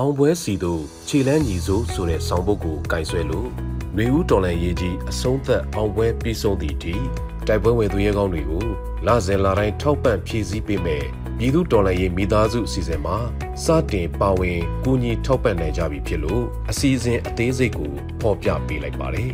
အောင်ပွဲစီတို့ခြေလန်းညီစိုးဆိုတဲ့ဆောင်းပုတ်ကိုကင်ဆွဲလို့နှွေဦးတော်လန်ရေးကြီးအဆုံးသက်အောင်ပွဲပြီးဆုံးသည့်အထိတိုက်ပွဲဝင်သူရဲကောင်းတွေကိုလစဉ်လာတိုင်းထောက်ပံ့ဖြည့်ဆည်းပေးမယ်ပြည်သူတော်လှန်ရေးမိသားစုအစီအစဉ်မှာစတင်ပါဝင်ကူညီထောက်ပံ့နိုင်ကြပြီဖြစ်လို့အစီအစဉ်အသေးစိတ်ကိုဖော်ပြပေးလိုက်ပါတယ်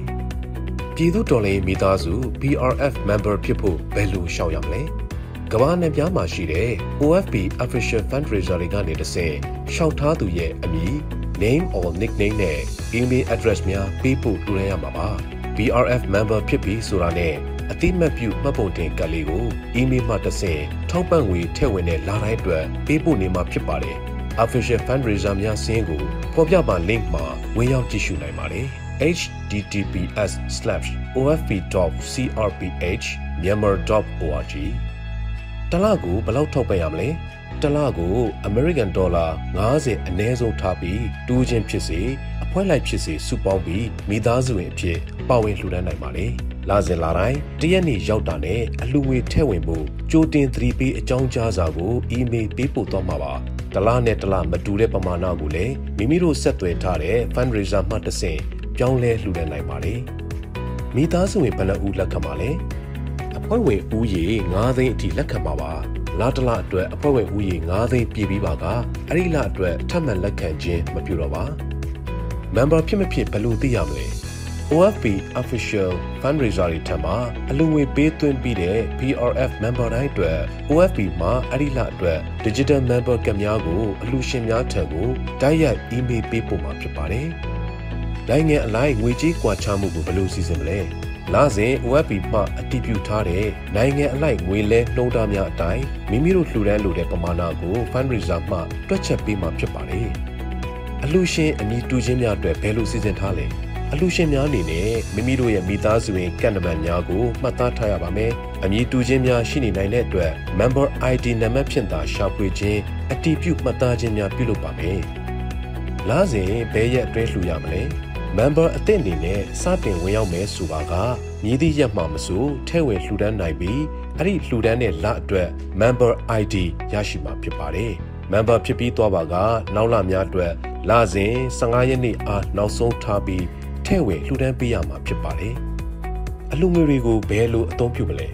။ပြည်သူတော်လှန်ရေးမိသားစု BRF member ဖြစ်ဖို့ဘယ်လိုရှောက်ရမလဲ။ ကမ္ဘာနယ်ပြားမှာရှိတဲ့ OFB official fundraiser တွေကနေတစ်ဆင့်ရှောက်ထားသူရဲ့အမည် name or nickname နဲ့ email address များပေးပို့လူရရမှာပါ။ BRF member ဖြစ်ပြီဆိုတာနဲ့အတိမတ်ပြုမှတ်ပုံတင်ကတ်လေးကိုအီးမေးလ်မှတစ်ဆင့်ထောက်ပံ့ငွေထည့်ဝင်တဲ့လာတိုင်းအတွက်ပေးပို့နေမှာဖြစ်ပါတယ်။ Official Fundraiser များစင်းကိုဖော်ပြပါ link မှာဝင်ရောက်ကြည့်ရှုနိုင်ပါတယ် https://ofp.crph.myanmar.org တလကိုဘယ်လောက်ထောက်ပံ့ရမလဲတလကို American Dollar 90အနည်းဆုံးထားပြီးတူးချင်းဖြစ်စေအဖွဲလိုက်ဖြစ်စေစုပေါင်းပြီးမိသားစုဝင်အဖြစ်ပါဝင်လှူဒါန်းနိုင်ပါလေ။လာစဉ်လာတိုင်းတရက်နေ့ရောက်တာနဲ့အလှူငွေထည့်ဝင်ဖို့ကြိုတင်သတိပေးအကြောင်းကြားစာကိုအီးမေးလ်ပေးပို့သွားမှာပါ။တလားနဲ့တလားမတူတဲ့ပမာဏကိုလည်းမိမိတို့ဆက်သွယ်ထားတဲ့ fundraiser မှတစ်ဆင့်ပြောင်းလဲလှူဒါန်းနိုင်ပါလေ။မိသားစုဝင်ဘယ်နှဦးလက်ခံပါလဲ။ အဖွဲ့ဝင်ဦးရေ9သိန်းအထိလက်ခံပါပါ။လာတလအတွက်အဖွဲ့ဝင်ဦးရေ9သိန်းပြည့်ပြီးပါကအဲ့ဒီလအတွက်ထပ်မံလက်ခံခြင်းမပြုတော့ပါ။ member ဖြစ်မဖြစ်ဘယ်လိုသိရမလဲ။ OFP official fundraiser တွေထံမှအလူငွေပေးသွင်းပြီးတဲ့ PRF member တိုင်းအတွက် OFP မှာအဲ့ဒီလအတွက် digital member ကများကိုအလူရှင်များထံကိုတိုက်ရိုက် email ပေးပို့မှာဖြစ်ပါတယ်။နိုင်ငံအလိုက်ငွေကြေးကွာခြားမှုကိုဘယ်လိုစီစဉ်မလဲ။ လာစဉ် OFP မှအတည်ပြုထားတဲ့နိုင်ငံအလိုက်ငွေလဲနှုံးထားများအတိုင်းမိမိတို့လှူဒန်းလိုတဲ့ပမာဏကို fundraiser မှတွက်ချက်ပေးမှာဖြစ်ပါတယ်။အလူရှင်အမည်တူချင်းများအတွက်ဘယ်လိုစီစဉ်ထားလဲ။အလှရှင်များအနေနဲ့မိမိတို့ရဲ့မိသားစုဝင်ကန့်နမန်များကိုမှတ်သားထားရပါမယ်။အမည်တူခြင်းများရှိနေနိုင်တဲ့အတွက် member ID နံပါတ်ဖြင့်သာရှာဖွေခြင်းအတည်ပြုမှတ်သားခြင်းများပြုလုပ်ပါမယ်။လာစဉ်ဘယ်ရက်အတွင်းလှူရမလဲ။ member အသစ်အနေနဲ့စတင်ဝင်ရောက်မယ်ဆိုပါကမြည်သည့်ရက်မှမဆိုထဲဝင်လှူဒန်းနိုင်ပြီးအဲ့ဒီလှူဒန်းတဲ့လအတွက် member ID ရရှိမှာဖြစ်ပါတယ်။ member ဖြစ်ပြီးသွားပါကနောက်လများအတွက်လစဉ်15ရက်နေ့အားနောက်ဆုံးထားပြီးထဲ့ဝင်လှူဒန်းပေးရမှာဖြစ်ပါတယ်။အလှူငွေတွေကိုဘယ်လိုအသုံးပြုမလဲ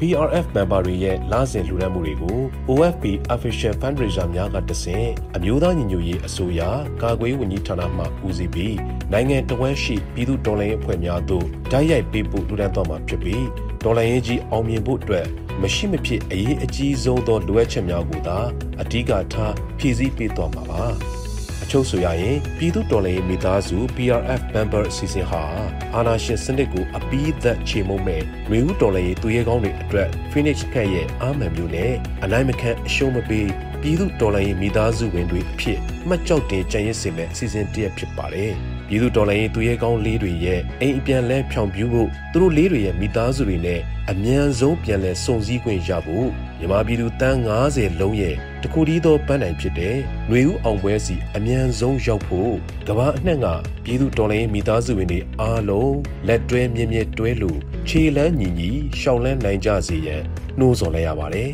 BRF member တွေရဲ့လစဉ်လှူဒန်းမှုတွေကို OFP official fundraiser များကတဆင့်အမျိုးသားညီညွတ်ရေးအစိုးရကာကွယ်ဝန်ကြီးဌာနမှဦးစီးပြီးနိုင်ငံတော်ဝန်ရှိပြည်သူဒေါ်လာရေးအဖွဲ့များသို့တိုက်ရိုက်ပေးပို့လှူဒန်းသွားမှာဖြစ်ပြီးဒေါ်လာရေးကြီးအောင်မြင်ဖို့အတွက်မရှိမဖြစ်အရေးအကြီးဆုံးသောလိုအပ်ချက်များကိုသာအဓိကထားဖြည့်ဆည်းပေးသွားမှာပါ။ အချုပ်ဆိုရရင်ပြည်သူတော်လှန်ရေးမိသားစု PRF member အစီအစဉ်ဟာအာဏာရှင်စနစ်ကိုအပီးသက်ချေမှုမဲ့ရေဦးတော်လှန်ရေးသူရဲကောင်းတွေအတွက် Phoenix ခန့်ရဲ့အာမန်မျိုးနဲ့အနိုင်မခံအရှုံးမပေးပြည်သူတော်လှန်ရေးမိသားစုဝင်တွေအဖြစ်မှတ်ကြောက်တင်ကြံ့ရစ်စေမဲ့အစီအစဉ်တစ်ရပ်ဖြစ်ပါတယ်။ ပြည်သူတော်လှန်ရေးသူရဲကောင်းလေးတွေရဲ့အိမ်အပြန်လဲဖြောင်ပြူဖို့သူတို့လေးတွေရဲ့မိသားစုတွေနဲ့အမြန်ဆုံးပြန်လဲစုံစည်းခွင့်ရဖို့မြန်မာပြည်သူတန်း90လုံးရဲ့တခုတည်းသောပန်းတိုင်ဖြစ်တဲ့ຫນွေဦးအောင်ပွဲစီအမြန်ဆုံးရောက်ဖို့ကဘာအနှံ့ကပြည်သူတော်လှန်ရေးမိသားစုဝင်တွေအားလုံးလက်တွဲမြင့်မြတ်တွဲလို့ခြေလန်းညီညီရှောင်းလန်းနိုင်ကြစေရန်နှိုးဆော်လိုက်ရပါတယ်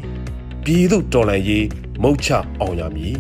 ပြည်သူတော်လှန်ရေးမုတ်ချအောင်ရမည်